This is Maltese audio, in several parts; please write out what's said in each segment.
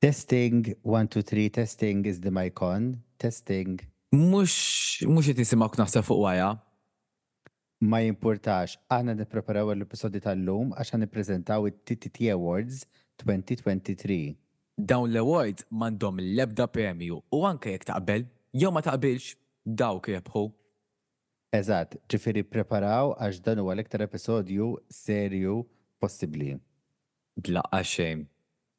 Testing, one two three testing is the mic on? Testing. Mhux mhux qed nisimgħuk naħseb fuq waja. Ma jimpurtax, aħna qed nippreparaw għall-episodju tal-lum għax ħa nippreżentaw it-TTT Awards 2023. Dawn l-awards m'għandhom l-ebda premju u anke jekk taqbel jew ma taqbilx, dawk rebħu. Eżatt, ġifieri ppreparaw għax dan huwa l-iktar episodju serju possibbli. Bla xejn.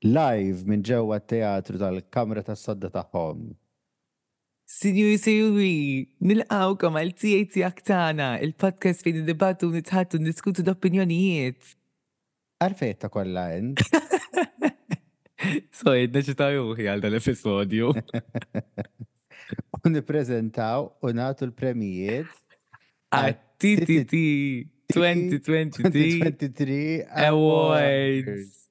Live minn ġewwa t-teatru tal-kamra tas-sodda tagħhom. Sinjuri u Sinjuri, nilqgħukom għal Tiegħi Tiegħek Tagħna, il-podcast fejn niddibattu, nitħaddtu, niddiskutu l-opinjonijiet. Għalfejn qed takollha int? Sorry, neċita ruħi għal dan l-episodju. U nippreżentaw u nagħtu l-premijiet għat-TTT 2023 Awards.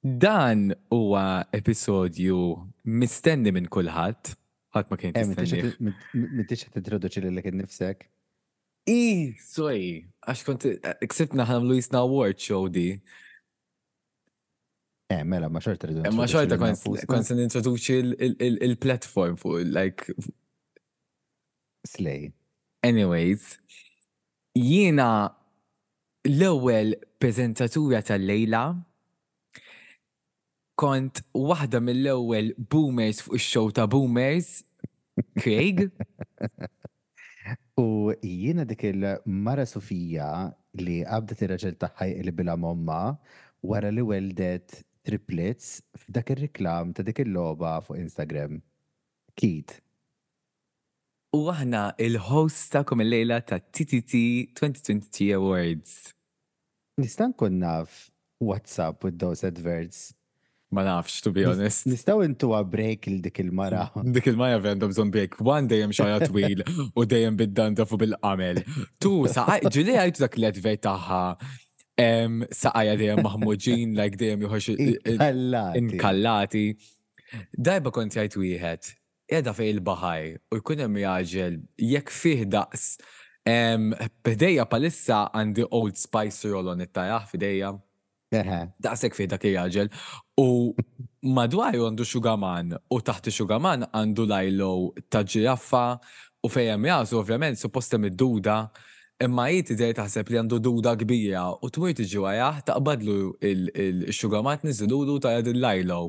Dan huwa episodju mistenni minn kulħadd, ħadd ma kien eh, jistenni. M'intix qed introduċi lilek innifsek. I, soj, għax kont eh, ksibna ħamlu jisna award show di. Eh, mela, ma xorta rridu. Eh, ma xorta kont se nintroduċi il-platform fuq, like, Slay. Anyways, jiena l-ewwel preżentatura tal-lejla, kont waħda mill-ewwel boomers fuq ix-show ta' boomers, Craig. U jiena dik il-mara sufija li qabdet ir-raġel tagħha jqlibilha m'ommha wara li welldet triplets f'dak ir-reklam ta' dik il-logħba fuq Instagram. Kid. U aħna l-hosts tagħkom illejla tat-TTT 2023 Awards. Nista' nkun naf what's up with those adverts? Ma nafx, to be honest. Nistgħu intuha break lil dik il-mara? Dik il-mara vera għandha bżonn break. One dejjem xagħarha twil u dejjem bid-dandruff u bil-qamel. Two, saqajha, ġieli għajtu dak l-advert tagħha, saqajha dejjem maħmuġin, like dejjem joħorġ. Inkallati. Inkallati. Darba kont rajt wieħed, Qiegħda fejn il-baħar u jkun hemm raġel jekk fih daqs. B'idejja bħalissa għandi Old Spice roll-on qed tarah f'idejja? Daqshekk fih dak ir-raġel u madwaru għandu xugaman u taħt ix-xugaman għandu l-eyeloo ta' ġiraffa u fejn hemm rasu ovvjament suppost hemm id-duda imma hi tidher taħseb li għandu duda kbira u tmur tiġi warah taqbadlu x-xugaman tniżżilulu u tara din l-eyeloo.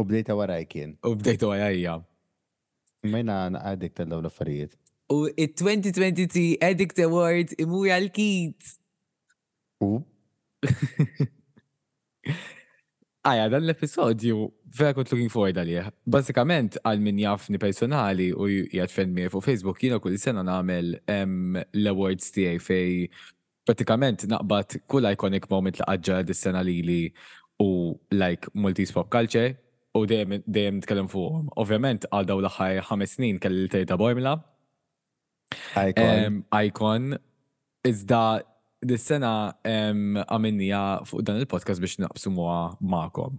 U bdejta waraj kien. U bdejta warajja. Imma jiena għadik tal-daw l-affarijiet. U it-2023 Addict Award imur għal Kid. U? Għaja, dan l-episodju vera kont looking forward għalih. Basikament, għal min jafni personali u jgħad friend miegħi fuq Facebook, jiena kull sena nagħmel l-awards tiegħi fej Prattikament naqbad kull iconic moment li qatt ġara dis-sena lili u like Maltese pop culture u dejjem dejjem nitkellem fuqhom. Ovvjament għal dawn l-aħħar ħames snin kelli lil Terry Tabormla. Icon. Icon. Iżda dis-sena għamilniha fuq dan il-podcast biex naqsmuha magħkom.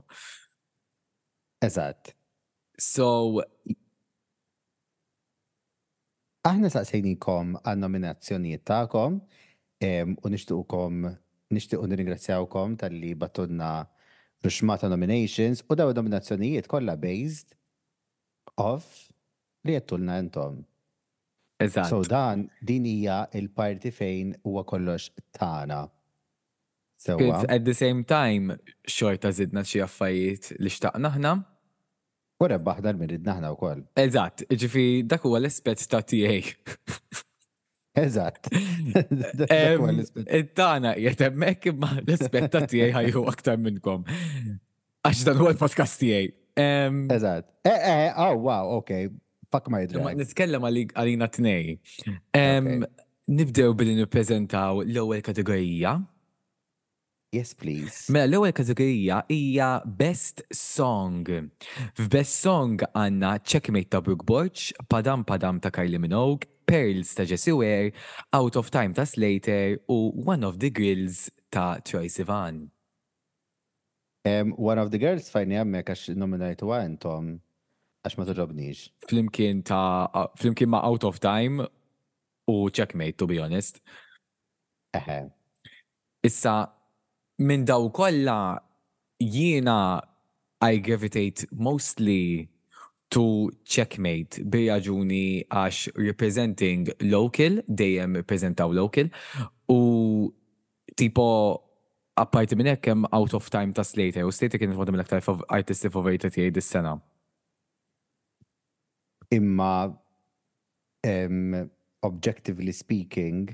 Eżatt. So, Aħna saqsejnikom għan-nominazzjonijiet tagħkom u nixtiequkom nixtiequ nirringrazzjawkom talli bagħtulna ruxxma ta' nominations u dawn in-nominazzjonijiet kollha based off li għedtulna intom. Eżatt. So dan din hija l-parti fejn huwa kollox tagħna. Sewwa? But at the same time xorta żidna xi affajiet li xtaqna aħna. U rebbaħ dan min ridna aħna wkoll. Eżatt, ġifi dak huwa l-aspett ta' TA. Eżatt. It-tana qiegħed hemmhekk imma l-aspett ta' TA ħajju aktar minnkom. Għax dan huwa l-podcast tiegħi. Eżatt. Eh, eh, oh, wow, ok. Fakk ma jidra. Nitkellem għalina t-nej. Nibdew billi nippreżentaw l-ewwel kategorija. Yes please. Mela l-ewwel kategorija hija Best Song. F'Best Song għandna Checkmate ta' Brooke Borg, Padam Padam ta' Kylie Minogue, Pearls ta' Jessie Ware, Out of Time ta' Slater u One of the Girls ta' Troye Sivan. One of the Girls fajni hemmhekk għax innominajtuha intom għax ma togħġobnix. Flimkien ta' flimkien ma' Out of Time u Checkmate to be honest. Eħe. Issa, minn dawn kollha, jiena I gravitate mostly to Checkmate bir-raġuni għax representing local, dejjem ippreżentaw local, u tipo apparti minn hekk hemm Out of Time ta' Slater, u Slater kienet waħda mill-aktar artisti favorita tiegħi dis-sena. Imma objectively speaking,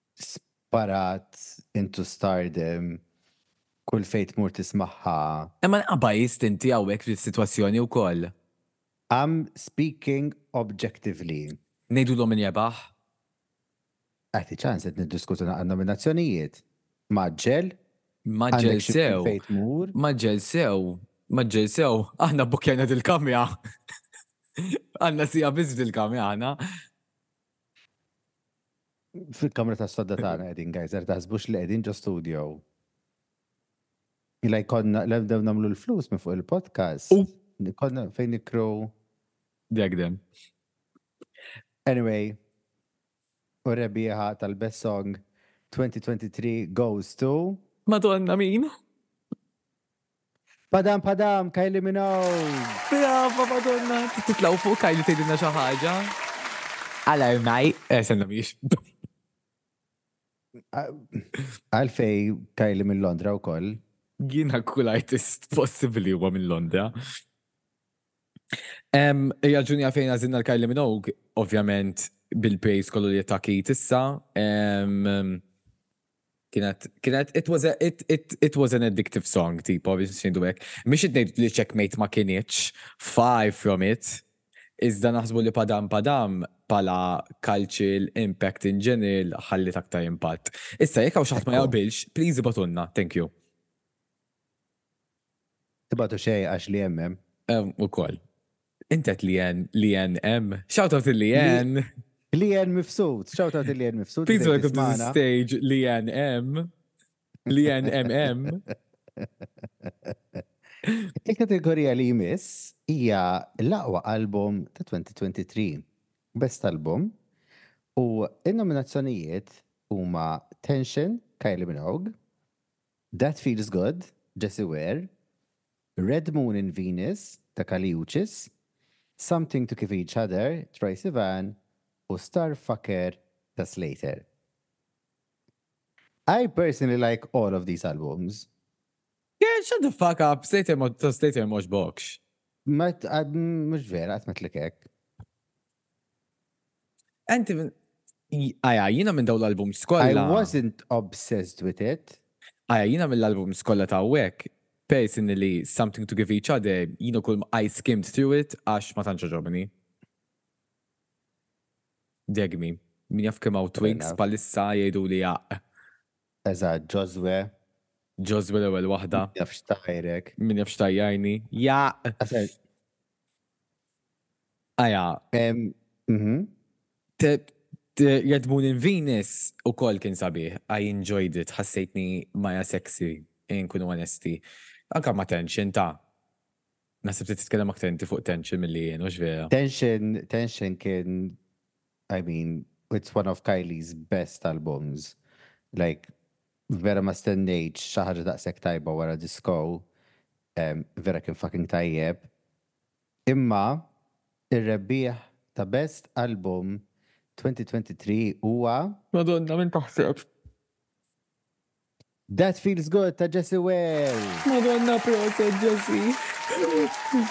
sparat into stardom kull fejn tmur tismagħha. Imma l-qabajist inti hawnhekk f'din is-sitwazzjoni wkoll. I'm speaking objectively. Ngħidulhom min rebaħ? Agħti ċans qed niddiskutu naqra n-nominazzjonijiet. Mgħaġġel? Mgħaġġel sew. Fejn tmur? Mgħaġġel sew. Mgħaġġel sew. Aħna bbukkjajna dil-kamra. Għandna siegħa biss f'dil-kamra aħna. Fil-kamra ta' sodda tagħna qegħdin guys, er taħsbux li qegħdin ġo studio. Ila jkollna l-ebdew nagħmlu l-flus minn fuq il-podcast. Konna fejn nikru. Dek dem. Anyway, u rebbieħa tal-Best Song 2023 goes to. Madonna min? Padam padam, Kylie Minogue! Brava, madonna, titlaw fuq Kylie tgħidilna xi ħaġa. Għala rmaj, eh, senna miex. Għalfej Kylie minn Londra u koll. Gina kull artist possibli huwa minn Londra. Ija ġunja fejn għazinna l-Kylie Minogue, ovvjament bil-praise kollu li ta' Kate issa. Kienet, kienet, it was, a, it, it, it was an addictive song, tipo, biex xindu għek. Mix id-nejt li checkmate ma kienieċ, far from it, iżda naħsbu li padam padam pala cultural impact in general ħallit aktar impatt. Issa, jek għaw xaħt ma jaqbilx, please ibatunna, thank you. Tibatu xejn għax li hemm hemm. Hemm ukoll. Int għedt li hemm, li hemm hemm. Shout out li hemm. Li hemm mifsud. Shout out li hemm mifsud. Please welcome to the stage li hemm hemm. Li hemm hemm hemm. Il-kategorija li jmiss hija l-aqwa album ta' 2023. Best album. U n-nominazzjonijiet huma Tension, Kylie Minogue, That Feels Good, Jessie Ware, Red Moon in Venus ta' Kali Uchis, Something to Give Each Other, Troye Sivan, u Star Fucker ta' Slater. I personally like all of these albums. Girl shut the fuck up, Slater ma, ta' Slater m'għoġbokx. Ma, mhux vera, qatt m'għedtlek hekk. Għaja, jiena minn dawn l-albums kollha. I wasn't obsessed with it. Għaja, jiena mill-albums kollha ta' hawnhekk, peress inni li Something to Give Each Other, jien ukoll ma I skimmed through it għax ma tantx għoġobni. Degmi. Min jaf kemm hawn twinks bħalissa jgħiduli aqq. Eżatt, Josue. Josue l-ewwel waħda. Min jaf x'tgħajrek. Min jaf x'tgħajjarni. Jaqq! Aja, mhm. Red Moon in Venus u kol kien sabiħ, I enjoyed it, ħassejtni Maja sexy, nkunu onesti. Anka ma tension ta. Nasib li titkellem aktar inti fuq tension mill-li jien, ux vera? Tension, tension kien, I mean, it's one of Kylie's best albums. Like, vera ma stennejt xaħġa daqsek tajba wara disco, vera kien fucking tajjeb. Imma, ir-rebbieħ ta' Best Album 2023 huwa. Madonna, min taħseb? That Feels Good ta' Jessie Ware! Madonna, proset, Jessie!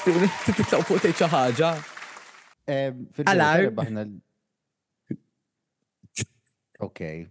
Trid titlaq fuq tgħid xi ħaġa? Fil-ħarba Okay.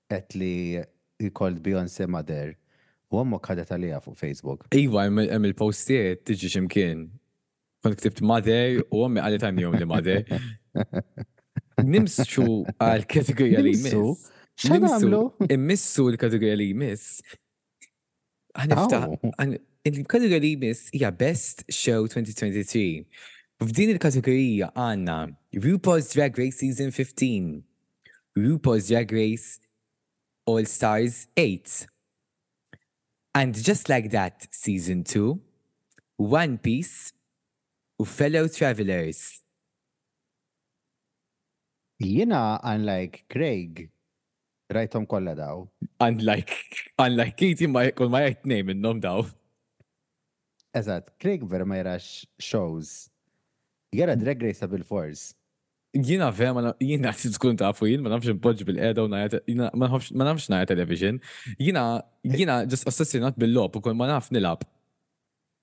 Għedt li you called Beyonce mother u ommok ħadet għaliha fuq Facebook. Iva hemm il-post tiegħi tiġi xi mkien. Kont ktibt mother u ommi qalet I'm the only mother. Nimsxu għall-kategorija li jmiss. Nimsu? X'ħa nagħmlu? Immissu l-kategorija li jmiss. Għaniftaħ, il-kategorija li jmiss hija Best Show 2023. F'din il-kategorija għandna RuPaul's Drag Race Season 15, RuPaul's Drag Race All Stars 8, And Just Like That Season 2, One Piece u Fellow Travelers. Jiena unlike Craig Rajthom kollha daw. Unlike, unlike Kiti ma kull ma jgħid tnejn minnhom daw. Eżatt, Craig vera ma jarax shows. Jara Drag Race ta' bil-fors. Jiena vera ma jiena tkun tafu jien ma nafx inpoġġ bil-qiegħda u ngħid ma nafx ma nafx ngħid television. Jiena jiena ġust ossessjonat bil-logħob u kull ma naf nilgħab.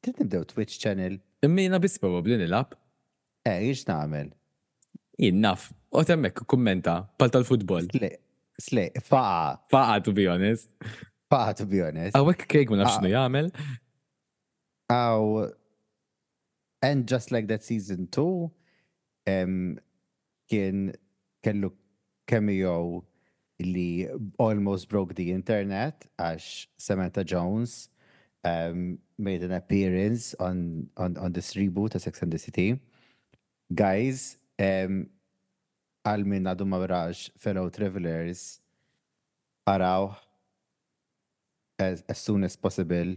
Trid nibdew Twitch channel? Imma jiena biss probabbli nilgħab. Eh, jien x'nagħmel? Jien naf. Oqgħod hemmhekk ikkummenta bħal tal-futbol. Sli, sli, faqa'. Faqa' to be honest. Faqa' to be honest. Hawnhekk Craig ma nafx x'inhu jagħmel. Aw And Just Like That Season 2 kien kellu cameo li almost broke the internet għax Samantha Jones made an appearance on on on this reboot ta' Sex and the City. Guys, għal min għadu ma rax Fellow Travellers, arawh as soon as possible.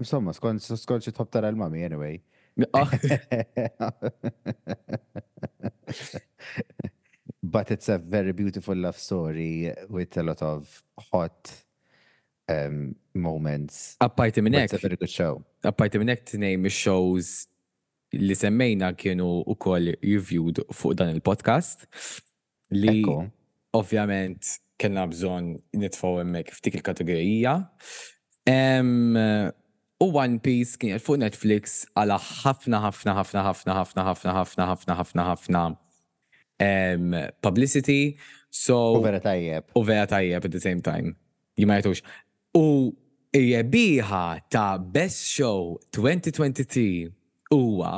Insomma, skont skont xi tħobb tara l-mami anyway. But it's a very beautiful love story with a lot of hot um, moments. Appajti minn It's a very good show. Appajti minn hekk tnejn mix-shows li semmejna kienu ukoll reviewed fuq dan il-podcast. Li Ekku. ovvjament kellna bżonn nitfgħu hemmhekk f'dik il-kategorija. Em, U One Piece kien qiegħed fuq Netflix għala ħafna ħafna ħafna ħafna ħafna ħafna ħafna ħafna ħafna ħafna em, publicity. So U vera tajjeb. u vera tajjeb at the same time. Jien ma jagħtux. U r-rebbieħa ta' Best Show 2023 huwa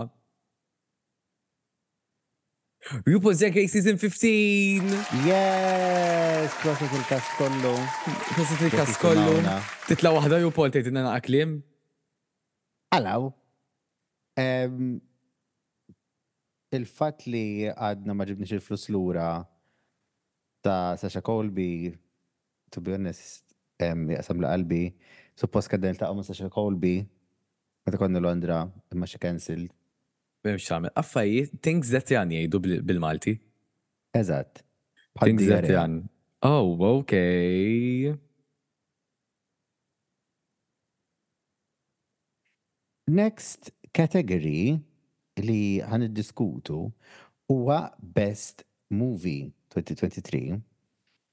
RuPaul's Drag Race Season 15! Yes! Proset il-kas kollu. Proset il-kas kollu. Titla wahda RuPaul tgħidilna naqa' kliem. Alaw. Il-fatt li għadna ma ġibniex il-flus lura ta' Sasha Colby to be honest, jaqsam li qalbi, suppost kedna niltaqgħu ma nistax il-call bi, qed ikollni Londra, imma she cancelled. M'hemmx x'tagħmel. Affarijiet, things that run jgħidu bil-Malti. Eżatt. Bħal diarrhea. Oh, okay. Next category li ħa niddiskutu huwa Best Movie 2023.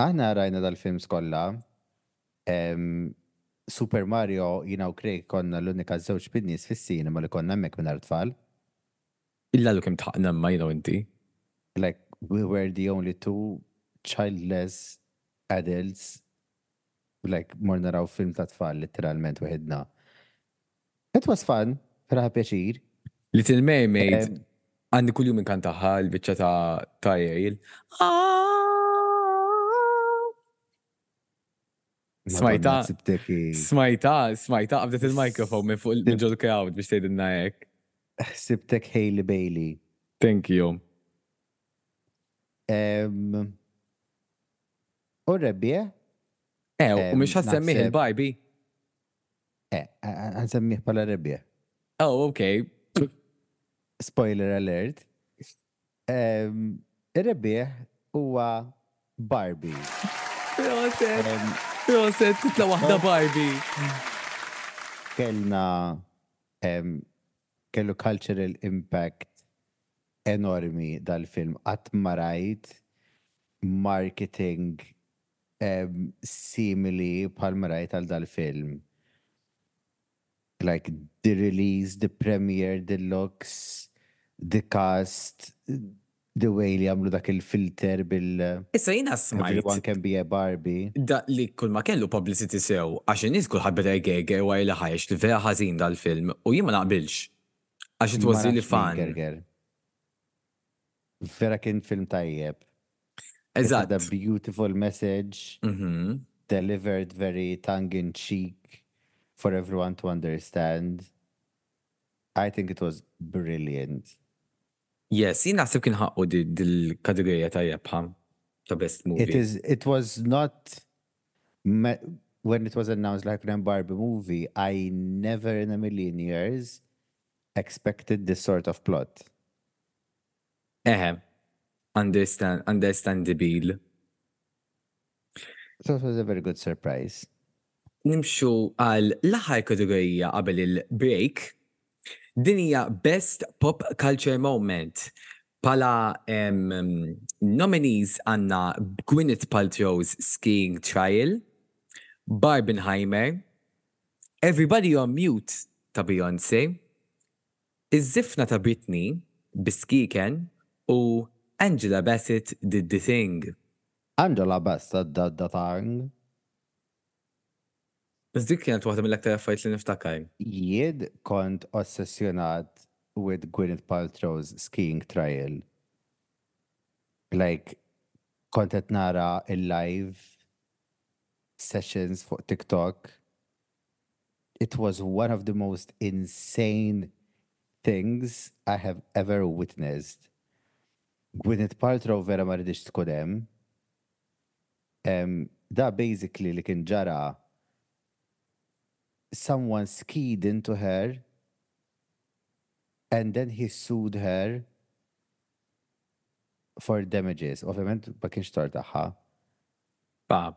Aħna rajna dal-films kollha. Super Mario jiena u Craig konna l-unika żewġ binnies fis-cinema li konna hemmhekk mingħajr it-tfal. Illa għadu kemm tħaqqna imma jiena u inti. Like we were the only two childless adults like morna naraw film tat-tfal litteralment weħidna. It was fun, ferħa pjaċir. Little Mermaid għandi kuljum inkantahha l-biċċa ta' ta' Ariel. Smajta, smajta, smajta, qabdet il-mikrofon minn fuq minn ġol crowd biex tgħidilna hekk. Sibtek Hailey Bailey. Thank you. U rebbieħ? Eh, u mhux ħassemmih il-Barbie? Eh, għan semmiħ pala rebbieħ. Oh, ok. Spoiler alert. Um, rebbieħ huwa Barbie. Proset, proset, titla wahda Barbie. Kellna um, kellu cultural impact enormi dal-film. Qatt marajt marketing simili bħal ma rajt għal dal-film. Like the release, the premiere, the looks, the cast, the way li għamlu dak il-filter bil- Issa jiena smajt. Everyone can be a Barbie. Da li kull ma kellu publicity sew għax in-nies kulħadd beda jgerger wara li ħareġ li vera ħażin dal-film u jien ma naqbilx. Għax it was really fun. Vera kien film tajjeb. Eżatt. The beautiful message. Mm -hmm. Delivered very tongue in cheek for everyone to understand. I think it was brilliant. Yes, jien naħseb kien ħaqqu dil-kategorija ta' jebħa ta' best movie. It, is, it was not when it was announced like an Barbie movie, I never in a million years expected this sort of plot. Eħe, understandibil. That was a very good surprise. Nimxu għal l-aħħar kategorija qabel il-break. Din hija Best Pop Culture Moment. Pala nominees għandna Gwyneth Paltrow's Skiing Trial, Barbenheimer, Everybody on Mute ta' Beyoncé, Iż-żifna ta' Britney bi skieken u Angela Bassett did the thing. Angela Bassett did the thing. Dik kienet waħda mill-aktar affarijiet li niftakar. Jien kont ossessjonat with Gwyneth Paltrow's skiing trial. Like kont qed nara l-live sessions fuq TikTok. It was one of the most insane things I have ever witnessed. Gwyneth Paltrow vera ma rridix That Um, da basically li kien ġara someone skied into her and then he sued her for damages. Ovvjament ma kienx tor tagħha. Bab.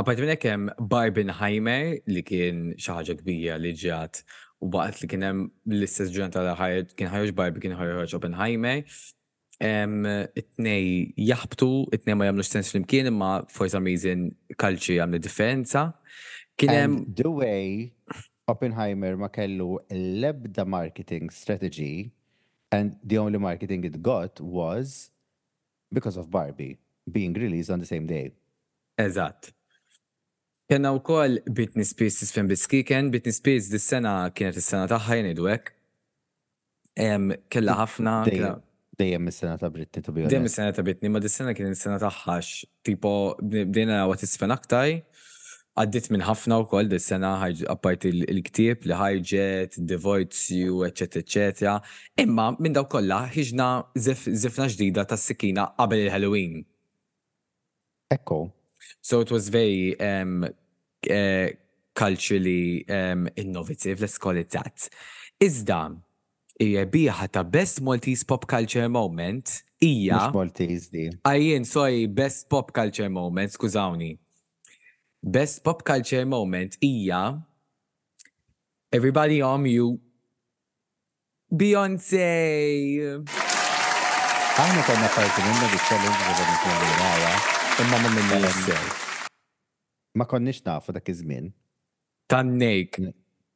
Apparti minn hekk hemm Barbenheimer li kien xi ħaġa kbira li ġrat waqt li kien hemm l-istess ġurnata li ħareġ kien ħareġ Barbie kien ħareġ Oppenheimer. Ehm, it-tnej jaħbtu, it-tnej ma jagħmlux sens flimkien imma for some reason Kalċi għamlet differenza. Kien hemm And the way Oppenheimer ma kellu l-ebda marketing strategy and the only marketing it got was Because of Barbie being released on the same day. Eżatt. Kellna wkoll Britney Spears tiżfen bis-skieken. Britney Spears dis-sena kienet is-sena tagħha jien ngħidu hekk. Kellha ħafna. Dejjem is-sena ta' Britney to be honest. Dejjem is-sena ta' Britney, imma dis-sena kienet is-sena tagħha għax tipo bdejna narawha tiżfen aktar. Għaddiet minn ħafna wkoll dis-sena, apparti l-ktieb li ħarġet, Divorzju, eċċetera eċċetera, imma minn dawk kollha ħriġna żifna ġdida tas-Sikkina qabel il-Halloween. Ekku. So it was very culturally innovative, let's call it that. Iżda, Ir-rebbieħa ta' Best Maltese Pop Culture Moment hija. Mhux Maltese di. Ah jien sorry, Best Pop Culture Moment, skużawni. Best Pop Culture Moment hija Everybody on Mute, Beyonce! Aħna konna parti minna biex challenge li għedin kunu nara, imma ma minna l-għedin. Ma konniex nafu dak iż-żmien. Tannejk.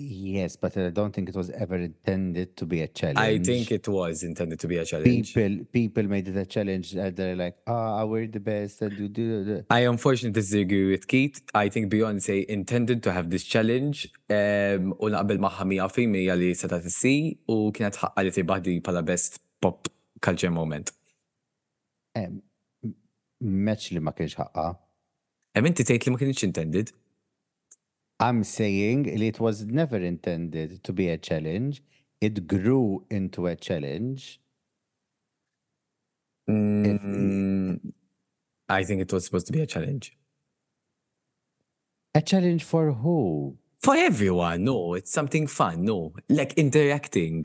Yes, but I don't think it was ever intended to be a challenge. I think it was intended to be a challenge. People, people made it a challenge that they're like, ah, oh, we're the best. And do, do, do. I unfortunately disagree with Keith. I think Beyonce intended to have this challenge. Um, u naqbel maħħa mija fil-mija li seta tissi u kienet ħaqqa li tibahdi pala best pop culture moment. Um, match li ma kienx ħaqqa. Em inti tgħid li ma kienx intended? I'm saying it was never intended to be a challenge. It grew into a challenge. Mm, if, I think it was supposed to be a challenge. A challenge for who? For everyone. No, it's something fun. No, like interacting.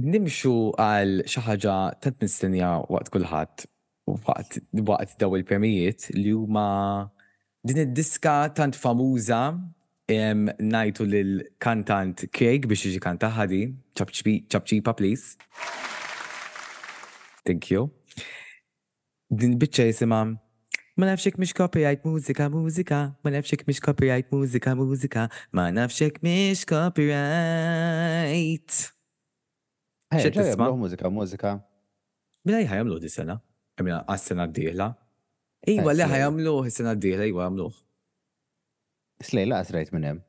Nimxu għal xi ħaġa tant mistennija waqt kulħadd waqt waqt dawn il-premjijiet li huma din id-diska tant famuża ngħajtu lil kantant Craig biex jiġi jkantahha di, Ċapċipa please. Thank you. Din il-biċċa jisimha Ma nafx jekk mhix copyright mużika mużika Ma nafx jekk mhix copyright mużika mużika Ma nafx jekk mhix copyright Ejja, X'qed ġew tisma'? jagħmluh mużika mużika. Mela ħa jagħmluh dis-sena? Mela għas-sena d-dieħla? Iva, Eh, le ħa sej. jagħmluh is-sena d-dieħla, iva jagħmluh. Slej laqas rajt minn hemm.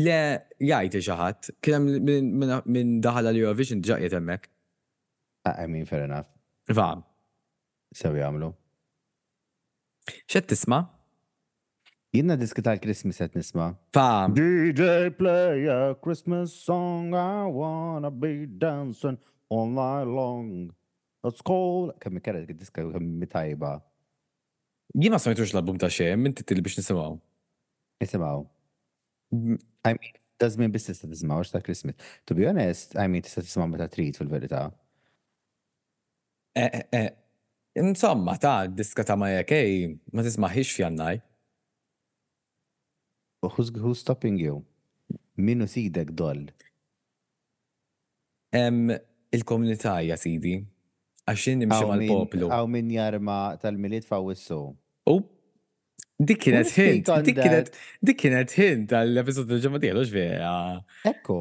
Le jgħid xi ħadd, kien hemm min- min- min daħal għall-Eurovision diġà qiegħed hemmhekk. I mean, fair enough. Iva. Sew jagħmlu. X'qed tisma'? Jiena diski tal-Christmas qed nisma'. Ta. DJ play a Christmas song I wanna be dancing all night long. It's cold. Kemm ikkerret id-diska kemm tajba. Jien ma smajtux l-album ta' xejn, minn titil biex nisimgħu. Nisimgħu. I mean, da żmien biss tista' tisma' ta' Christmas. To be honest, I mean tista' tisma' meta trid fil-verità. Eh, eh, eh. Insomma, ta' diska ta' Maja Kej ma tismaħiex f'jannar. Who's, who's stopping you? Minu sidek doll? Hemm il-komunità, ja Sidi, għax jien nimxi mal-poplu. Hawn min jarma tal-Milied f'Awwissu. U dik kienet ħin, dik kienet dik kienet ħin tal-episodju tal-ġimgħa tiegħu vera. Ekku.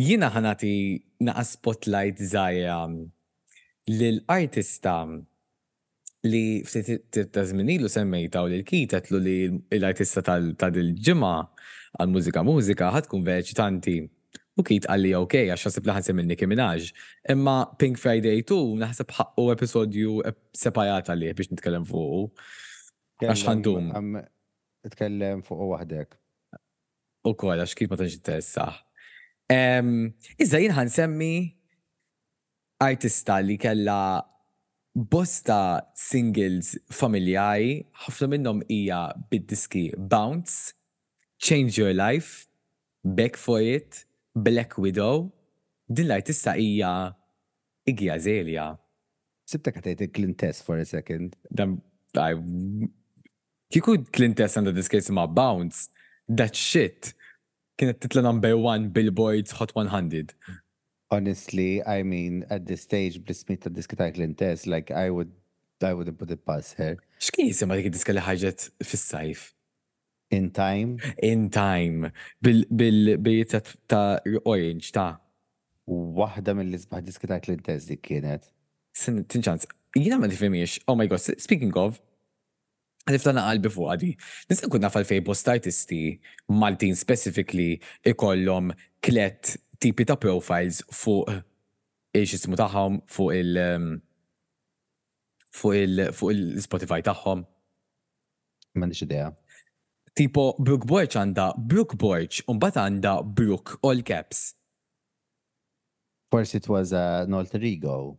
Jiena ħanati naqas spotlight żgħira lill-artista li ftit ta' żmien ilu semmejtha u lil Keith għedtlu li l-artista ta' dil-ġimgħa għal Mużika Mużika ħa tkun vera eċitanti. U Keith qalli ok għax ħasibt li ħa nsir minn Nicki Minaj. Imma Pink Friday Two naħseb ħaqqu episodju separat għalih biex nitkellem fuqu. Għax ħa ndum. Tkellem fuqu waħdek. Ukoll għax Keith ma tantx interessah. Iżda jien ħa nsemmi Artista li kellha bosta singles familjari, ħafna minnhom hija bid-diski Bounce, Change Your Life, Beg For It, Black Widow. Din l-artista hija Iggy Azalea. Sibtek qed tgħid il-Clintess for a second. Dan I Kieku Clintess għandha disk jisimha Bounce, that shit kienet titla' number one Billboard's Hot 100. Honestly, I mean, at this stage, bl-ismijiet tad-diski ta' Clint Tess, like, I would, I wouldn't put it past her. X'kien jisimha dik id-diska li ħarġet fis-sajf? In Time? In Time, bil-bejjiet ta' Orange, ta'. Waħda mill-isbaħ diski ta' Clint Tess dik kienet. Tinċans. Jiena ma nifhimhiex. Oh my God, speaking of, Ħliftana qalbi fuqha di. Nista' nkun naf għalfejn bosta artisti Maltin specifically ikollhom tlett tipi ta' profiles fuq il-x'ismu tagħhom fuq il fuq il fuq il-Spotify tagħhom? M'għandix idea. Tipo Brooke Borg għandha Brooke Borg u mbagħad għandha Brooke all caps. Forsi it was an alter ego.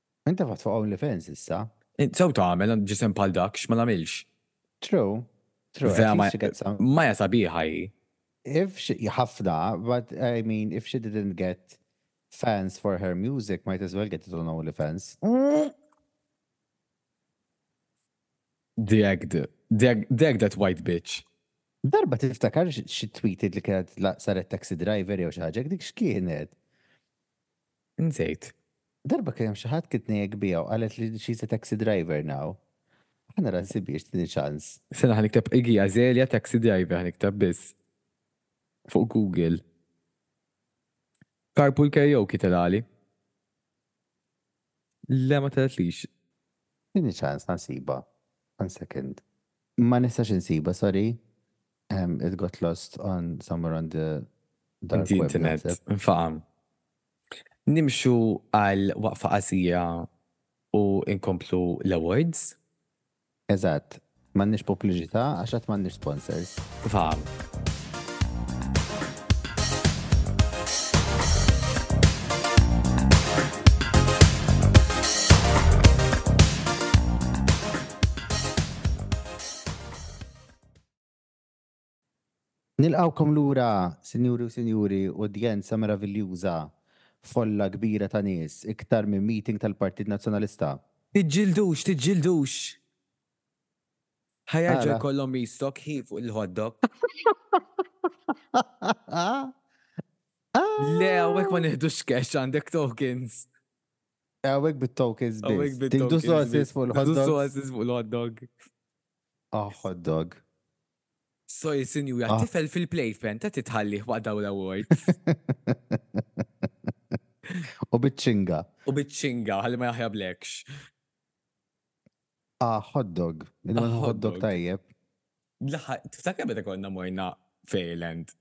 Intefgħet fuq OnlyFans issa. Int sew tagħmel ġisem bħal dak, x'ma nagħmilx. True, true. Vera ma, Maya sabiħa hi. If she, ħafna, but I mean, if she didn't get fans for her music, might as well get it on OnlyFans. Deg, deg, deg that white bitch. Darba tiftakar xi tweeted li kienet saret taxi driver jew xi ħaġa, dik x'kienet? Nżejt. Darba kien hemm xi ħadd kien tnejjek biha u qalet li she's a taxi driver now. Ħa nara nsibiex tini ċans. Sena ħa nikteb Iggy Azalea taxi driver ħa nikteb biss fuq Google. Carpool karaoke telgħali. Le ma telgħetlix. Tini ċans ħa nsibha. One second. Ma nistax insibha sorry. Ehm, it got lost on somewhere on the dark web. Internet, nfaham. Nimxu għal waqfa qasira u inkomplu l-awards. Eżatt, m'għandniex pubbliċità għax qatt m'għandniex sponsors. Faham. Nilqgħukom lura, Sinjuri u Sinjuri, udjenza meraviljuża, folla kbira ta' nies, iktar minn meeting tal-Partit Nazzjonalista. Tiġġildux, tiġġildux! Ħa jerġgħu jkollhom restock, ħin fuq il-hot dog. Le, hawnhekk ma nieħdux cash, għandek tokens. Hawnhekk bit-tokens biss. Hawnhekk bit-tokens biss. Tieħdu sauces fuq il-hot dog. Tieħdu sauces fuq il-hot dog. Aħ hot dog. Sorry sinjura, Ah. tifel fil-playpen ta' titħallih waqt dawn l-awards. U biċ-ċinga. U biċ-ċinga ħalli ma jaħrablekx. Ah, hot dog. Min Ah, hot hot dog dog. tajjeb. L-aħħar, tiftakar meta konna morna Fairyland?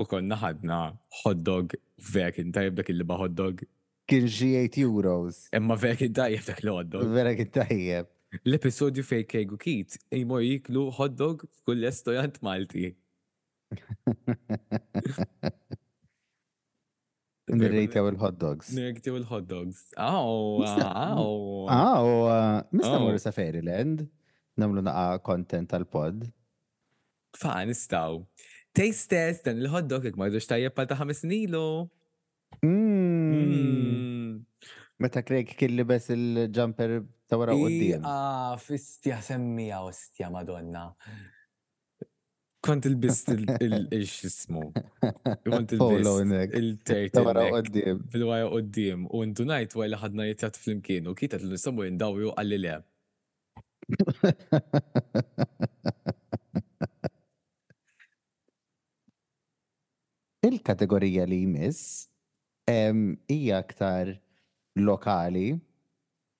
U konna ħadna hot dog vera kien tajjeb dak il-libgħa hot dog. Kien xi eight euros. Imma vera kien tajjeb dak il-hot dog. Vera kien tajjeb. L-episodju fejn Craig u Keith imorru jieklu hot dog f'kull restorant Malti. Nirratew il-hot dogs. Nirratew il-hot dogs. Aww, aww. Aww, nista' morru sa Fairyland, nagħmlu naqa' content tal-pod. Fa, nistaw. Tgħid stess dan il-hot dog jekk ma jidhirx tajjeb bħal ta' ħames snin ilu. Mmm. Mmm. Meta Craig kien libes il-ġamper ta' wara quddiem. Iqa, fistja semmija ostja Madonna. Kont ilbist il-x'ismu. Kont ilbist il-turtleneck bil-wara quddiem u ndunajt wara li ħadna jitjat flimkien u kienet li nistgħu jindawru qalli le. Il-kategorija li jmiss hija aktar lokali.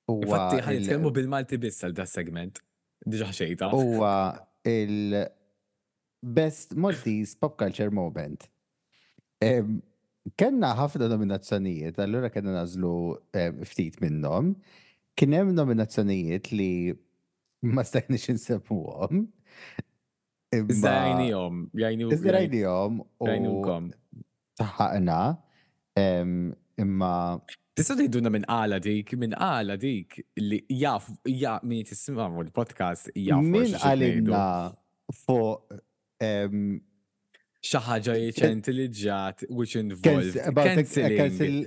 Fatti ħan nitkellmu bil-Malti biss għal da segment. Diġa ħxejta. Huwa il- Best Maltese Pop Culture Moment. Kenna ħafna nominazzjonijiet, allura kenna nażlu ftit minnhom. Kien hemm nominazzjonijiet li ma stajniex insemmuhom. Iżda jgħinihom, jgħinihom. Iżda jgħinihom. Jgħinihom. Taħaqna, imma. Tista' tgħidulna minn qala dik, minn qala dik li jaf ja min tisimgħu l-podcast jaf. Min qalilna fuq xi ħaġa li ġat which involved canceling.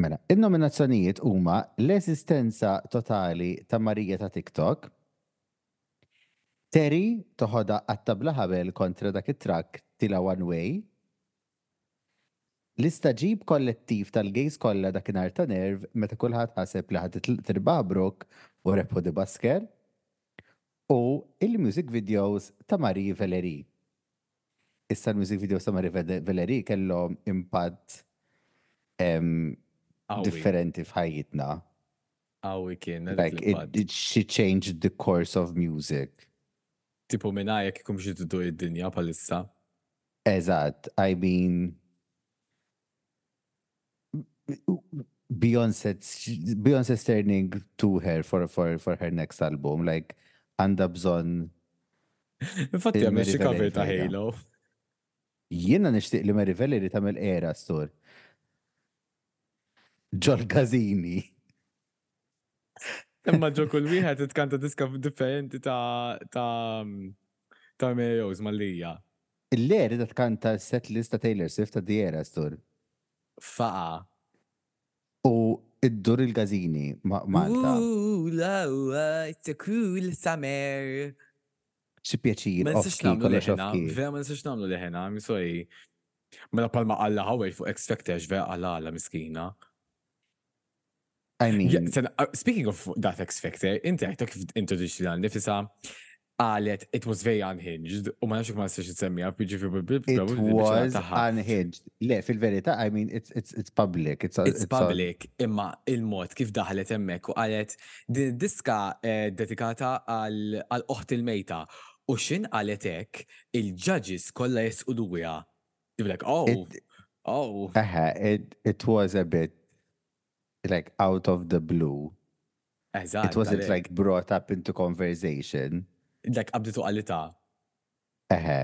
Mela, in-nominazzjonijiet huma l-eżistenza totali ta' Marija ta' TikTok, Terry toħodha qatta' bla ħabel kontra dak it-trakk tilgħu one way, l-istagħġib kollettiv tal-gays kollha dakinhar ta' nerv meta kulħadd ħaseb li ħa tirbaħ Brooke u rebħu De Basker, u l-music videos ta' Marie Velerie. Issa l-music videos ta' Marie Valerie kellhom impatt differenti f'ħajjitna. Għawi kien. Like, it, it, she changed the course of music. Tipo minn għajek kum xie id-dinja palissa. Eżat, I mean, Beyonce, Beyonce is turning to her for, for, for her next album, like għanda bżon. Infatti għamil xie cover ta' Halo. Jiena nishtiq li Mary Valerie tamil era stur. Ġol Gazini. Imma ġo kull wieħed itkanta diska differenti ta' ta' ta' Mary Rose mal-lija. Le, rida tkanta set list ta' Taylor Swift ta' The Eras Tour. Faqa. U iddur il-gazini ma' Malta. Ooh, la, la, it's a cruel summer. Xi pjaċir, Ma nistax ofki, nagħmlu kollox leħina, ofki. vera ma nistax nagħmlu leħina, I'm sorry. Mela palma qalla Howard fuq X Factor x'vera qalala miskina. I mean. Yeah, sen, uh, speaking of that X Factor, inti għajtek introduċi l nifisa għalet it was very unhinged u ma nafx ma nistax nsemmija It was unhinged. Le, fil-verità, I mean, it's, it's, it's public. It's, it's, it's public, imma il-mod kif daħlet emmek u għalet din diska eh, dedikata għal oħt il-mejta u xin għaletek il-ġaġis kolla jesquduwija Iblek, oh, it, oh. Aha, it, it was a bit like out of the blue. Eżatt. It wasn't like brought up into conversation. Dak qabditu għalita. Eħe.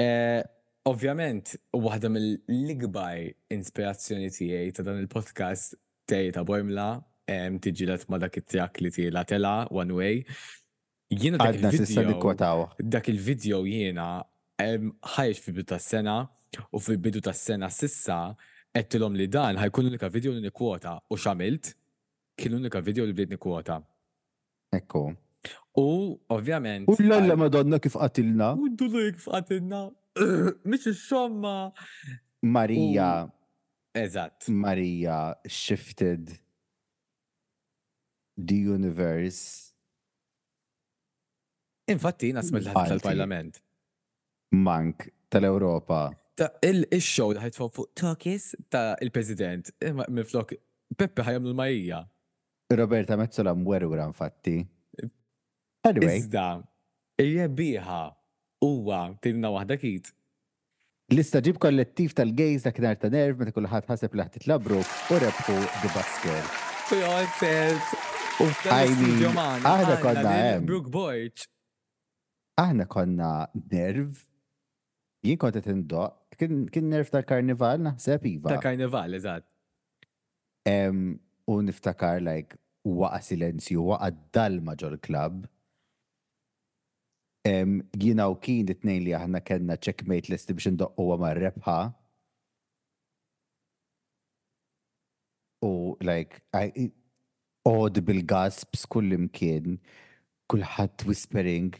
Eh, ovvjament, waħda mill-ikbar inspirazzjoni tiegħi ta' dan il-podcast tiegħi ta' Bormla tiġilet ma' dak it-trak li tiela tela one way. Jiena dak il-video, dak il-video jiena ħareġ fil-bidu tas-sena u fil-bidu tas-sena s'issa għedtilhom li dan ħa jkun l-unika video li nikkwota u x'għamilt? Kien l-unika video li bdejt nikkwota. Hekk hu. U ovvjament. U l-Alla Madonna kif qatilna? U d-Dulej kif qatilna? Mhix ix-xomma. Marija. Eżatt. Marija shifted The Universe. Infatti, jien għasmet l-ħadd tal-Parlament. Mank tal-Ewropa. Ta' il-show li ħajtfaw fuq Tokis ta' il-President, minn flok Peppi ħajamlu l-majja. Roberta Mezzola mwerwra infatti. Anyway. Iżda, il-jebbiħa huwa tinna waħda kit. L-istagħġib kollettiv tal-gays dakinhar ta' nerv meta kulħadd ħaseb li ħatit l-Abruk u rebħu The Buskers. Fl-ewwel telf u f'dan l-istudjo magħna għandna lil Brooke Borg. Aħna konna nerv. Jien kont qed indoqq. Kien nerv tal-karnival naħseb iva. Tal-karnival, eżatt. U niftakar like waqa' silenzju, waqa' dalma ġol-klabb. Jiena u Keane it-tnejn li aħna kellna checkmate lesti biex indoqquha mar-rebħa. U like audible gasps kullimkien, kulħadd whispering.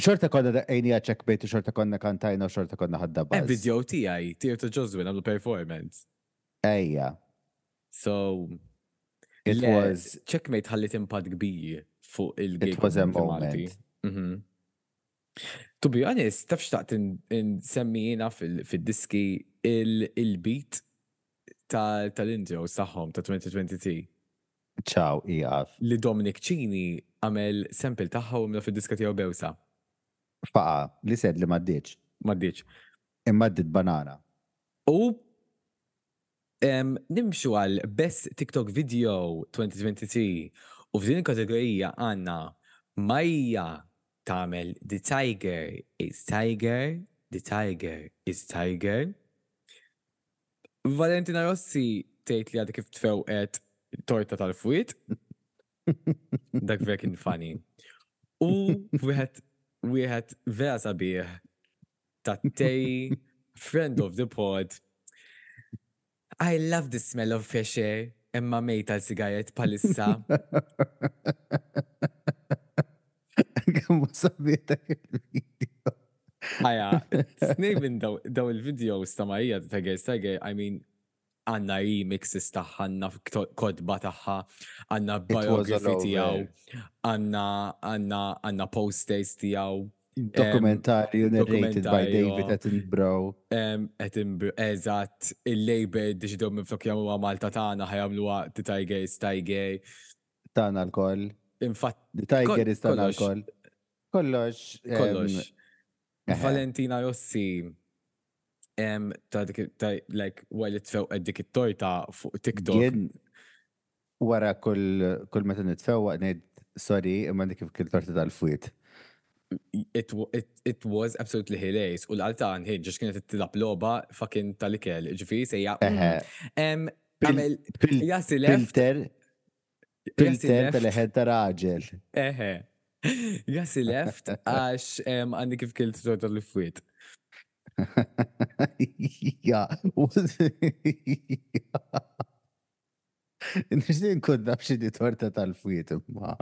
Xorta konna daqqejnija checkmate u xorta konna kantajna u xorta konna ħadda buzz. Video tiegħi, Tirtu Ġożwin għamlu performance. Ejja. So, it le, was checkmate ħallit impatt kbir fuq il-gig. It was a moment. Mm -hmm. To be honest, taf xtaqt nsemmijina fil-diski il-beat tal-intro saħħom ta' 2020. Ciao, iqaf. Li Dominic Cini għamel sample taħħa u għamlu fil-diska tiegħu bewsa. Faqa, li sed li maddiċ. Maddiċ. Imma d banana. U Nimxu għal Best TikTok Video 2023 u f'din il-kategorija għandna Maya tagħmel The Tiger is Tiger, The Tiger is Tiger. Valentina Rossi tgħid li għadha kif tfewqet torta tal-fwied. Dak vera kien funny. U wieħed wieħed vera sabiħ ta' tej, friend of the pod. I love the smell of fresh air, imma mejta l-sigaret palissa. Kemm sabietek il-video. Aja, snej minn daw il-videos ta' Marija ta' Tiger Tiger, I mean, għandna remixes tagħha, għandna kotba tagħha, għandna biography tiegħu, għandna posters tiegħu. Dokumentarju narrated by David Attenborough. Attenborough, eżatt, il-label diġidew minn flok jagħmluha Malta tagħna ħajamluha The Tiger is Tiger. Tagħna l-koll. Infatt. The Tiger is tagħna l-koll. Kollox. Kollox. Valentina Rossi. ta' dik ta' like while it fewq dik it-torta fuq TikTok. Jien wara kull kull meta nitfewwa ngħid sorry imma dik kif kien torta tal-fwiet. It, it, it was absolutely hilarious u l-għalta nħid ġax kienet tilab logħba fucking tal-ikel, ġifieri sejja. Eħe. Għamel jasilef. Filter Pinter tal-eħen ta' raġel. Eħe. Gassi left għax għandi kif kilt torta li fwit. Ja. Nixtin kun naf xini torta tal-fwit imma.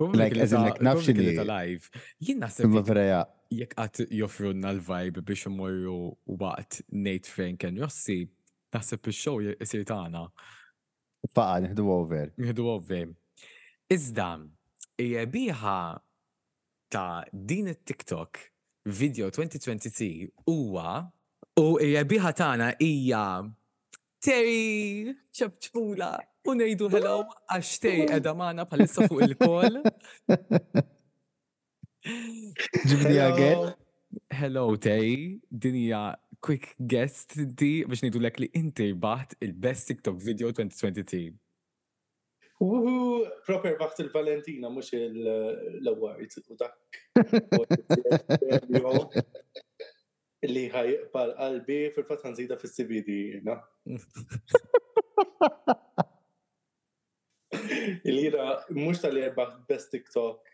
Like, as in, like, naf xini. Live. Jien naħseb. Ma freja. Jek għat joffrunna l-vibe biex imorru waqt Nate Frank and Rossi, naħseb il-show jisir tagħna. Faqa, nieħdu over. Nieħdu over. Iżda, ir-rebbieħa ta' din it-TikTok video 2023 huwa u r-rebbieħa tagħna hija Terry ċabċpula u ngħidu hello għax Terry qiegħda magħna bħalissa fuq il-kol. Ġibni għagħet. Hello, Tej. Dinja quick guest di biex nidu lek li inti baħt il-best TikTok video 2023. Uhu, proper baħt il-Valentina, mux l-award u dak. Li ħaj pal qalbi fil-fat ħanżida fil-CBD, na? Il-lira mhux tal erbaħ Best TikTok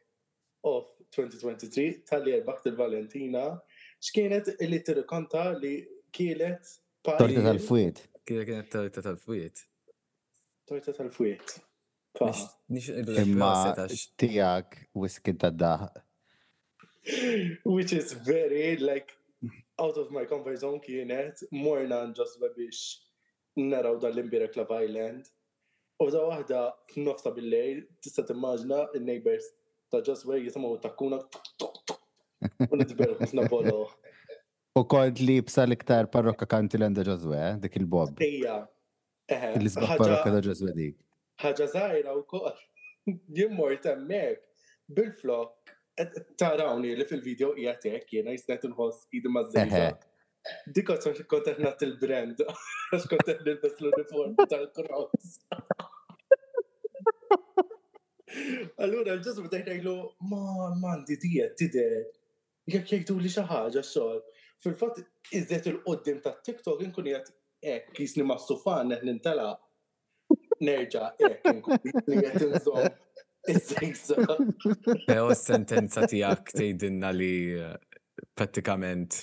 of 2023 tal erbaħ il-Valentina x'kienet li tirrikonta li kielet Torta tal-fwiet. Kienet kienet torta tal-fwiet. Torta tal-fwiet. Imma tijak whisky ta' daħ. Which is very like out of my comfort zone kienet morna ġosba biex naraw dan l-imbierek Love Island. U ta' waħda f'nofs ta' bil-lejl tista' timmaġna n-neighbors ta' Just Wait jisimgħu takkuna u nitberħu f'Napolo. U kont li jibsa l-iktar parrokka kantilenda ġożwe, dik il-bob. Ija, eħe. L-isbaħ parrokka ta' ġożwe dik. Ħaġa żgħira wkoll, jien mort hemmhekk bilflokk tarawni li fil-video qiegħed hekk jiena jista' qed inħoss idi mażżejda. Dik għax kont qed nagħti il-brand għax kont qed nilbes l-uniform tal-Crocs. Allura l-ġismu tgħidlu, ma m'għandi dijet tidher Jekk jgħiduli xi ħaġa xogħol. Fil-fatt iżjed il-quddiem tat-TikTok inkun qiegħed hekk kisni mas-sufan qed nintelaq. Nerġa' hekk inkun kisni qed inżomm iż-żigżag. Però s-sentenza tiegħek tgħidilna li prattikament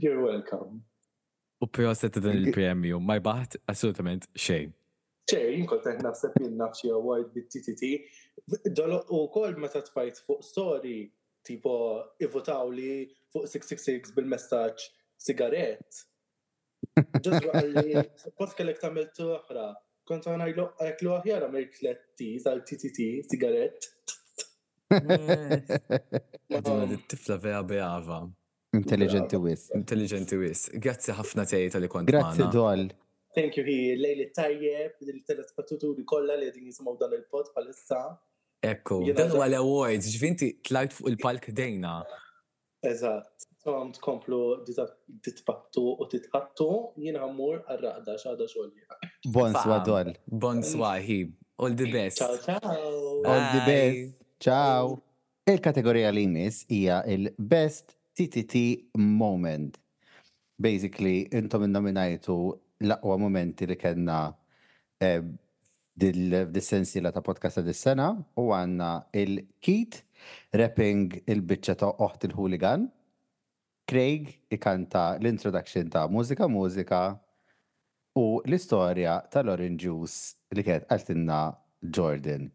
You're welcome. U proset ta' dan il-premju, ma jbaħt assolutament xejn. Xejn, kont qed naħseb jien naf xi award bit-TTT. Doloq ukoll meta tfajt fuq story tipo ivutaw li fuq 666 bil-messaġġ sigarett. Ġodru għalli, post kellek tagħmel oħra. Kont għana għalek li aħjar għamil kletti tal TTT sigarett. Tifla vera brava. Intelligenti wis. Intelligenti wis. Grazzi ħafna tej tal-li kont Grazzi dol. Thank you hi, lejli tajjeb, il-telespettaturi kollha li qegħdin jisimgħu dan il-pod bħalissa. Ekku, dan huwa l-awards, ġvinti tlajt fuq il-palk dejna. Eżatt, tom tkomplu titpattu u titħattu, jien ħammur għarraqda xada xogħli. Bonswa dol. Bonswa hi, all the best. Ciao ciao. All the best. Ciao. Il-kategorija li jmiss hija l-Best TTT Moment. Basically, intom innominajtu l-aqwa mumenti li kellna f'dis-sensiela ta' podcasts ta' dis-sena u għandna il-Keith rapping il-biċċa ta' oħt il-Hooligan, Craig ikanta l-introduction ta' Mużika Mużika u l-istorja tal-orange juice li kienet qaltilna Jordan.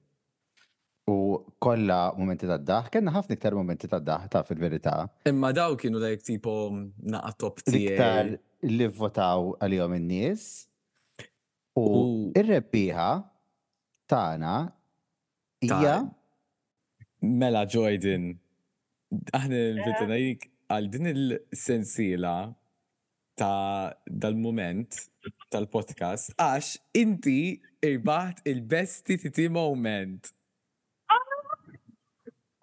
U kollha mumenti tad-daħk, kellna ħafna iktar mumenti tad-daħk taf il-verità. Imma dawn kienu like tipo naqa' top tiegħi. L-iktar li vvotaw għalihom in-nies u r-rebbieħa tagħna Hija. Mela Joyden, aħna nvitajik għal din il-sensiela ta' dal-mument tal-podcast għax inti irbaħt il-Best TTT Moment.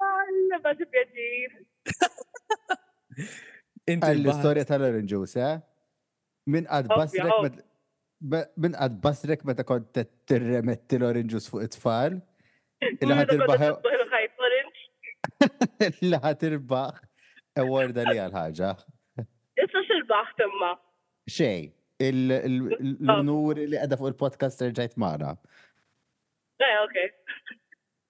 Alla ma xi pjaċir. Inti l-istorja tal-orange juice, eh? Min qatt basrek Min qatt basrek meta kont qed tirremetti l-oranges fuq it-tfal? Illi ħadd irbaħ Illi ħadd irbaħ award għaliha l-ħaġa. Issa x'irbaħt imma? Xejn. L-unur li qiegħda fuq il-podcast reġgħet magħna. Eh, okay.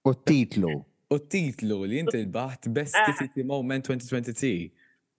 U t-titlu. U t-titlu li inti rbaħt Best City Moment 2023.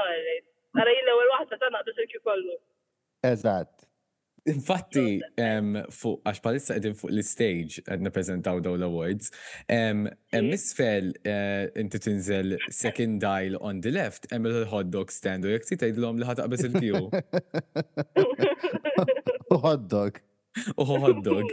Ara jien l-ewwel waħda ta' naqdu silkju kollu. Eżatt. Infatti, fuq għax palissa qegħdin fuq l-istage qed nippreżentaw dawn l-awards, hemm isfel inti tinżel second aisle on the left hemm il-hot dog stand u jekk trid tgħidilhom li ħa taqbeż il-kju. U hot dog. U hot dog.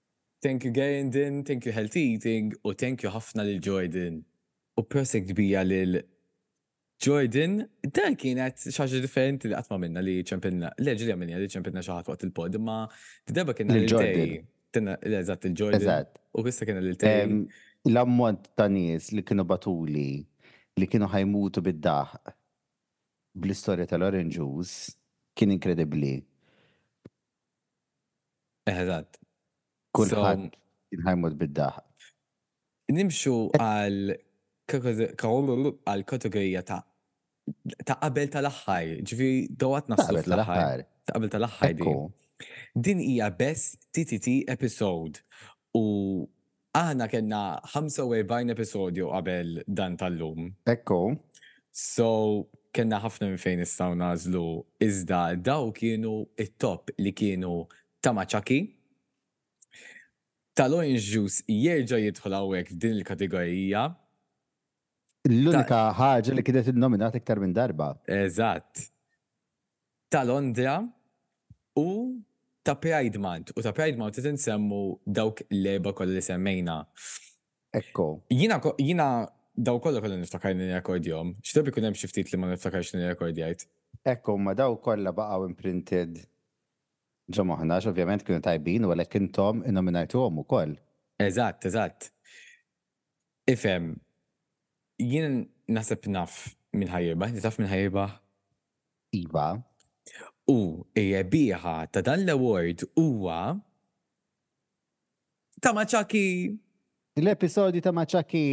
Thank you Gerendon, thank you Healthy Eating u thank you ħafna lil Jordan. U proset kbira lil Jordan. Dan kienet xi ħaġa differenti li qatt m'għamilna li ċempilna. Le ġieli għamilniha li ċempilna xi ħadd waqt il-pod imma dik darba kellna lil Tej. Tenna eżatt lil Jordan. U issa kellna lil Tej. L-ammont ta' nies li kienu bagħtuli li kienu ħajmutu bid-daħq bl-istorja tal-orange juice kien inkredibbli. Eżatt. Kulħadd kien ħajmut bid-daħq. Nimxu għal kategorija ta' ta' qabel tal-aħħar, ġifieri dawgħat naslu fl-aħħar. Ta' qabel tal-aħħar. Din hija best TTT episode u Aħna kellna 45 episodju qabel dan tal-lum. Hekk hu. So, kellna ħafna minn fejn nistgħu nagħżlu iżda daw kienu t-top li kienu ta' Maċaki. Tal-Orange Juice jerġa' jidħol hawnhekk f'din il-kategorija. L-unika ħaġa li kienet innominat iktar minn darba. Eżatt. Ta' Londra u ta' Pridemount. U ta' Pridemount qed insemmu dawk l-erba' kollha li semmejna. Ekku. Jiena jiena daw kollha kollha niftakar li nirrekordjhom. Xi drabi jkun hemm xi ftit li ma niftakarx li nirrekordjajt. Ekku, imma daw kollha baqgħu imprinted ġo moħħna għax ovvjament kienu tajbin u għalhekk intom innominajtuhom ukoll. Eżatt, eżatt. Ifhem, jien naħseb naf min ħa jirbaħ, inti taf min ħa jirbaħ? Iva. U r-rebbieħa ta' dan l-award huwa Tamachaki! L-episodju Tamachaki!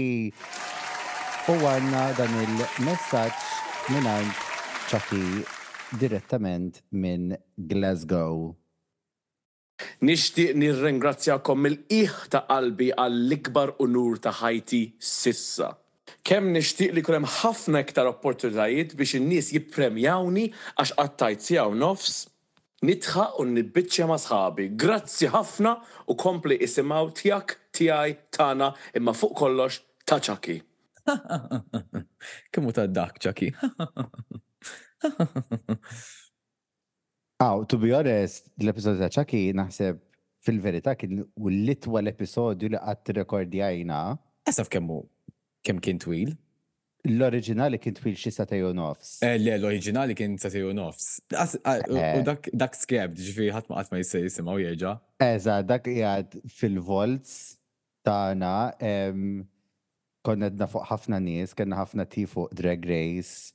U għandna dan il-messaġġ mingħand Chucky direttament minn Glasgow. Nixtieq nirringrazzjakom mill-qiegħ ta' qalbi għall-ikbar unur ta' ħajti s'issa. Kemm nixtieq li jkun hemm ħafna iktar opportunitajiet biex in-nies jippremjawni għax qattajt siegħa u nofs nidħaq u nibbiċċja ma' sħabi. Grazzi ħafna u kompli isimgħu tiegħek, tiegħi, tagħna, imma fuq kollox ta' Chucky. Kemm hu tad-dahk Chucky. Aw, to be honest, l-episodju ta' Chucky naħseb fil-verità kien hu l-itwal episodju li qatt irrekordjajna. Issa af kemm hu, kemm kien twil? L-oriġinali kien twil xi sagħtej u nofs. Eh, le, l-oriġinali kien sagħtej u nofs. As- a- u- Eh. u dak, dak scrapped, ġifieri ħadd ma qatt ma jista' jisimgħu jerġa'. Eżatt, dak qiegħed fil-vaults tagħna, em, Konna għedna fuq ħafna nies, kellna ħafna tea fuq Drag Race,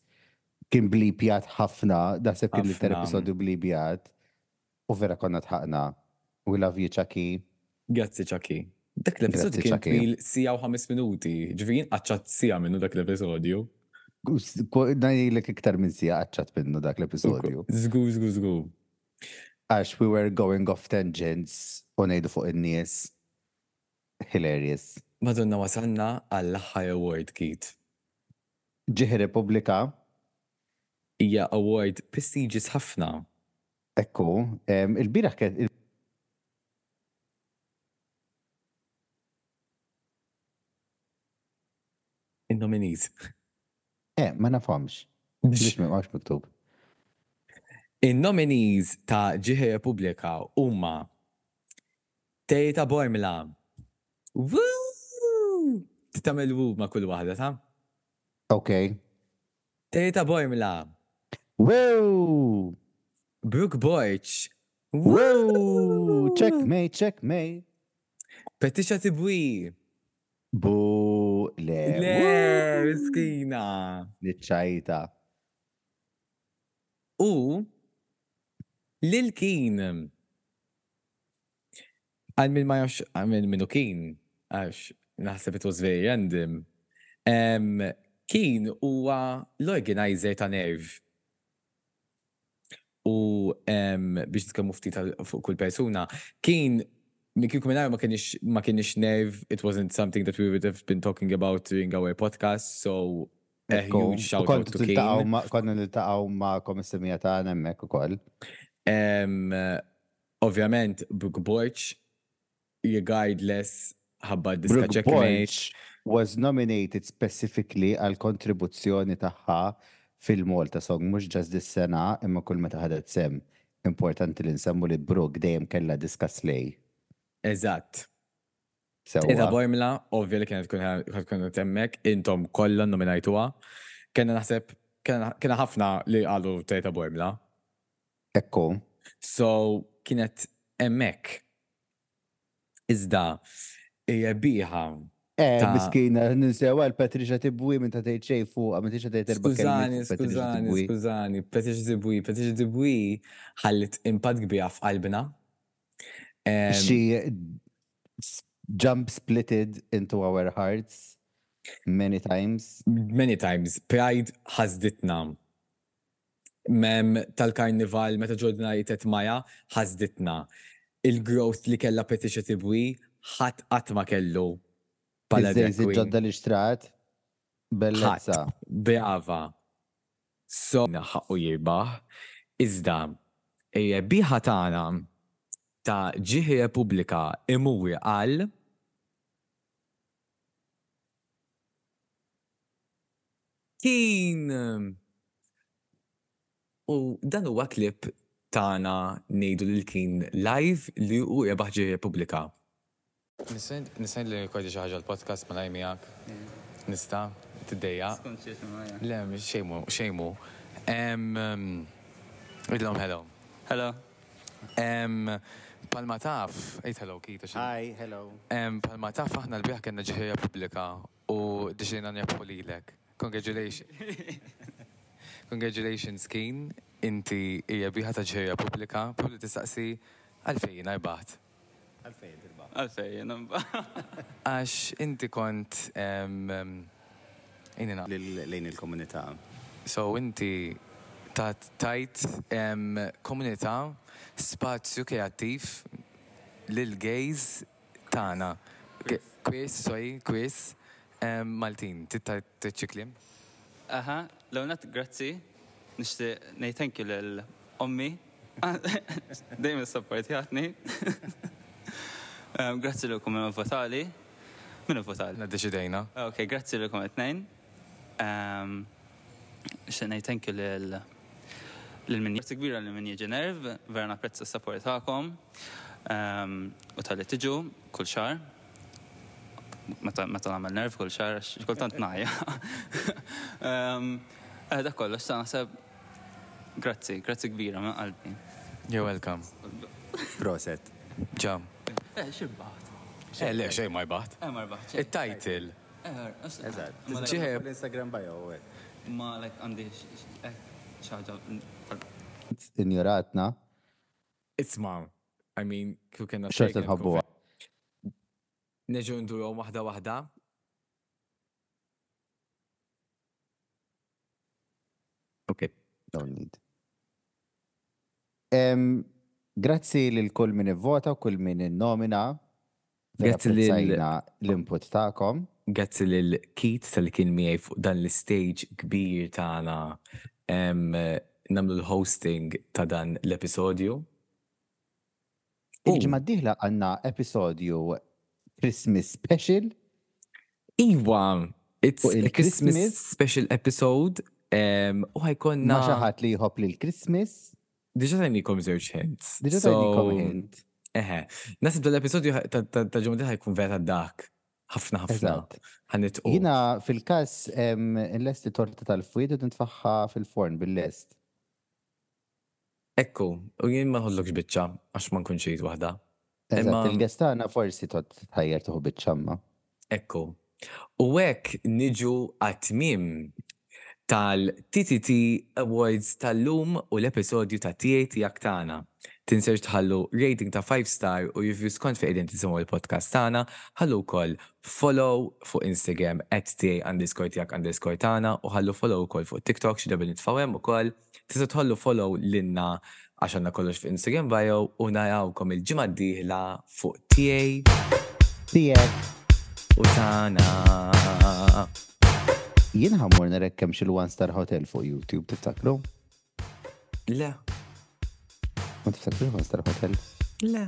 kien blipjat ħafna, naħseb kien l-iktar episodju blipjat, u vera konna dħaqna. We love you Chucky. Grazzi Chucky. Dak l-episodju kien twil siegħa u ħames minuti, ġifieri jien qaċċat siegħa minnu dak l-episodju. Ngħidlek iktar minn siegħa qaċċat minnu dak l-episodju. Żgur, żgur, żgur. Għax we were going off tangents u ngħidu fuq in-nies. Hilarious. Madonna wasalna għall aħħar award Keith. Ġieħi Repubblika. Hija award prestigious ħafna. Hekk hu. Il-bieraħ kien. In-nominees. Eh, ma nafhomx. Mhux mhux miktub. In-nominees ta' Ġieħi Repubblika huma Tgħid aborr mela. Woo! Trid tagħmel woo ma' kull waħda, ta? Okej. Tgħid aborr mela. Woo! Brooke Borg. Woo! Checkmate, checkmate. Patricia Tibwi. Bu, le. Le, miskina. Niċċajta. u lil Keen. Għal min ma jafx min hu Keen, għax naħseb it was very random, Keen huwa l-organiser ta' Nerv. U biex nitkellmu ftit fuq kull persuna, Keen minn kieku mingħajru ma kienx ma kienx Nerv, it wasn't something that we would have been talking about during our podcast, so Ekku, u kontu tiltaqaw ma' konna niltaqaw ma' komissumija ta' nemmek u koll. Ovvjament, Brook Borch, regardless ħabba diska checkmate. Brook Borch was nominated specifically għal kontribuzzjoni tagħha fil-Malta Song, mhux just dis-sena imma kull meta ħadet sehem. Importanti li nsemmu li Brook dejjem kellha diska slay. Eżatt. Sewwa. Teta Bormla, ovvja li kienet tkun qed hemmhekk, intom kollha nnominajtuha. Kellna naħseb, kellna ħafna li qalu Teta Bormla. Hekk hu. So, kienet hemmhekk. Iżda, ir-rebbieħa ta'. Miskina, ninsewha l-Patricia Tibwi minn ta' tgħid xejn fuqha, ma tgħidx tgħid erba' kelmiet. Skużani, skużani, skużani, Patricia Tibwi, Patricia Tibwi ħalliet impatt kbir f'qalbna. She jump splitted into our hearts many times. Many times. Pride ħasditna. Mem tal-karnival meta Ġordana ritet Maya ħasditna. Il-growth li kellha Patricia Tibwi ħadd qatt ma kellu bħala drag queen. Iż-żejżiet ġodda li xtrat bellezza. Brava. Żomna ħaqqu jirbaħ, iżda r-rebbieħa tagħna ta' ġieħ Repubblika imur għal. Kien! U dan huwa clip tagħna ngħidu lil Keen live li hu rebaħ ġieħ Repubblika. Nista' ngħidlu jekk għandi xi ħaġa l-podcast malajr miegħek? Nista'? Tiddejjaq? Skont x'isem ħajja. Le, xejn mhu, xejn mhu. Għidlhom hello. Hello. Bħalma taf, għid hello Keith għax. Hi, hello. Bħalma taf aħna l-bieraħ kellna ġiħija pubblika u deċidejna nerbħu lilek. Congratulations. Congratulations Keen, inti hija bieħa ta' ġiħija pubblika, probabbli tistaqsi għalfejn jiena rbaħt. Għalfejn tirbaħ? Għalfejn. Għax inti kont inina. Lejn il-komunità. So inti tajt komunità spazju kreattiv lill-gays tagħna. Queers, sorry, queers. Maltin, tista' tgħid xi kliem? Aha, l-ewwel nett grazzi, nixtieq ngħid thank you lil ommi. Dejjem issapportjatni. Grazzi lilkom li vvotali. Min ivvotali? Aħna ddeċidejna. Ok, grazzi lilkom it-tnejn. Nixtieq ngħid thank you lil lil min grazzi kbira lil min jiġi nerv, vera napprezza s-sapport tagħkom u talli tiġu kull xahar. meta meta nagħmel nerv kull xahar għax xi kultant ngħajja. Ehm, eh, dak kollox sa naħseb grazzi, grazzi kbira minn qalbi. You're welcome. Proset. Ġa. Eh, xibbaħt. Eh, le, xej ma jbaħt. Eh, ma jbaħt. Il-title. Eh, eżatt. Ġiħeb. L-Instagram bio, eh. Ma, like, għandi xaġa. Injoratna. Isma, I mean, kif kena Xort fejn. inħobbuha. Neġu ndurhom waħda waħda. Ok. No need. Em, grazzi lil kull min ivvota u kull min innomina. Grazzi li sajna l-input tagħkom. Grazzi lil Kit tal kien miegħi fuq dan l-istage kbir tagħna nagħmlu l-hosting ta' dan l-episodju. Il-ġimgħa d-dieħla għandna episodju Christmas special. Iva, it's a Christmas special episode. U ħajkonna. Ma xaħat li jħobb li l-Christmas. Diġa tajnikom żewġ hints. Diġa tajnikom hint. Eħe, nasib tal-episodju tal-ġumma ħajkun vera dak. ħafna ħafna. Ħanit u. Jina fil-kas l-lesti torta tal-fwid u nitfaħħa fil-forn bil-lest. Ekku, u jien ma nħollokx bicċa, għax ma nkunx wahda. Imma il-gest tagħna forsi tot tħajjar tuħu biċ-ċamma. Ekku. U hekk niġu għat-tmiem tal-TTT Awards tal-lum u l-episodju ta' Tiegħi Tiegħek tagħna. Tinsewx tħallu rating ta' five star u review skont fejn qegħdin tisimgħu l-podcast tagħna, ħallu wkoll follow fuq Instagram @tiegħi_tiegħek_tagħna u ħallu follow ukoll fuq TikTok xi drabi nitfgħu hemm ukoll. Tistgħu tħallu follow lilna għax għandna kollox fuq Instagram bio u narawkom il-ġimgħa d-dieħla fuq tiegħi, tiegħek u tagħna. Jien ħa mmur nara jekk hemmx il-One Star Hotel fuq YouTube, tiftakru? Le. Ma tiftakrux One Star Hotel? Le.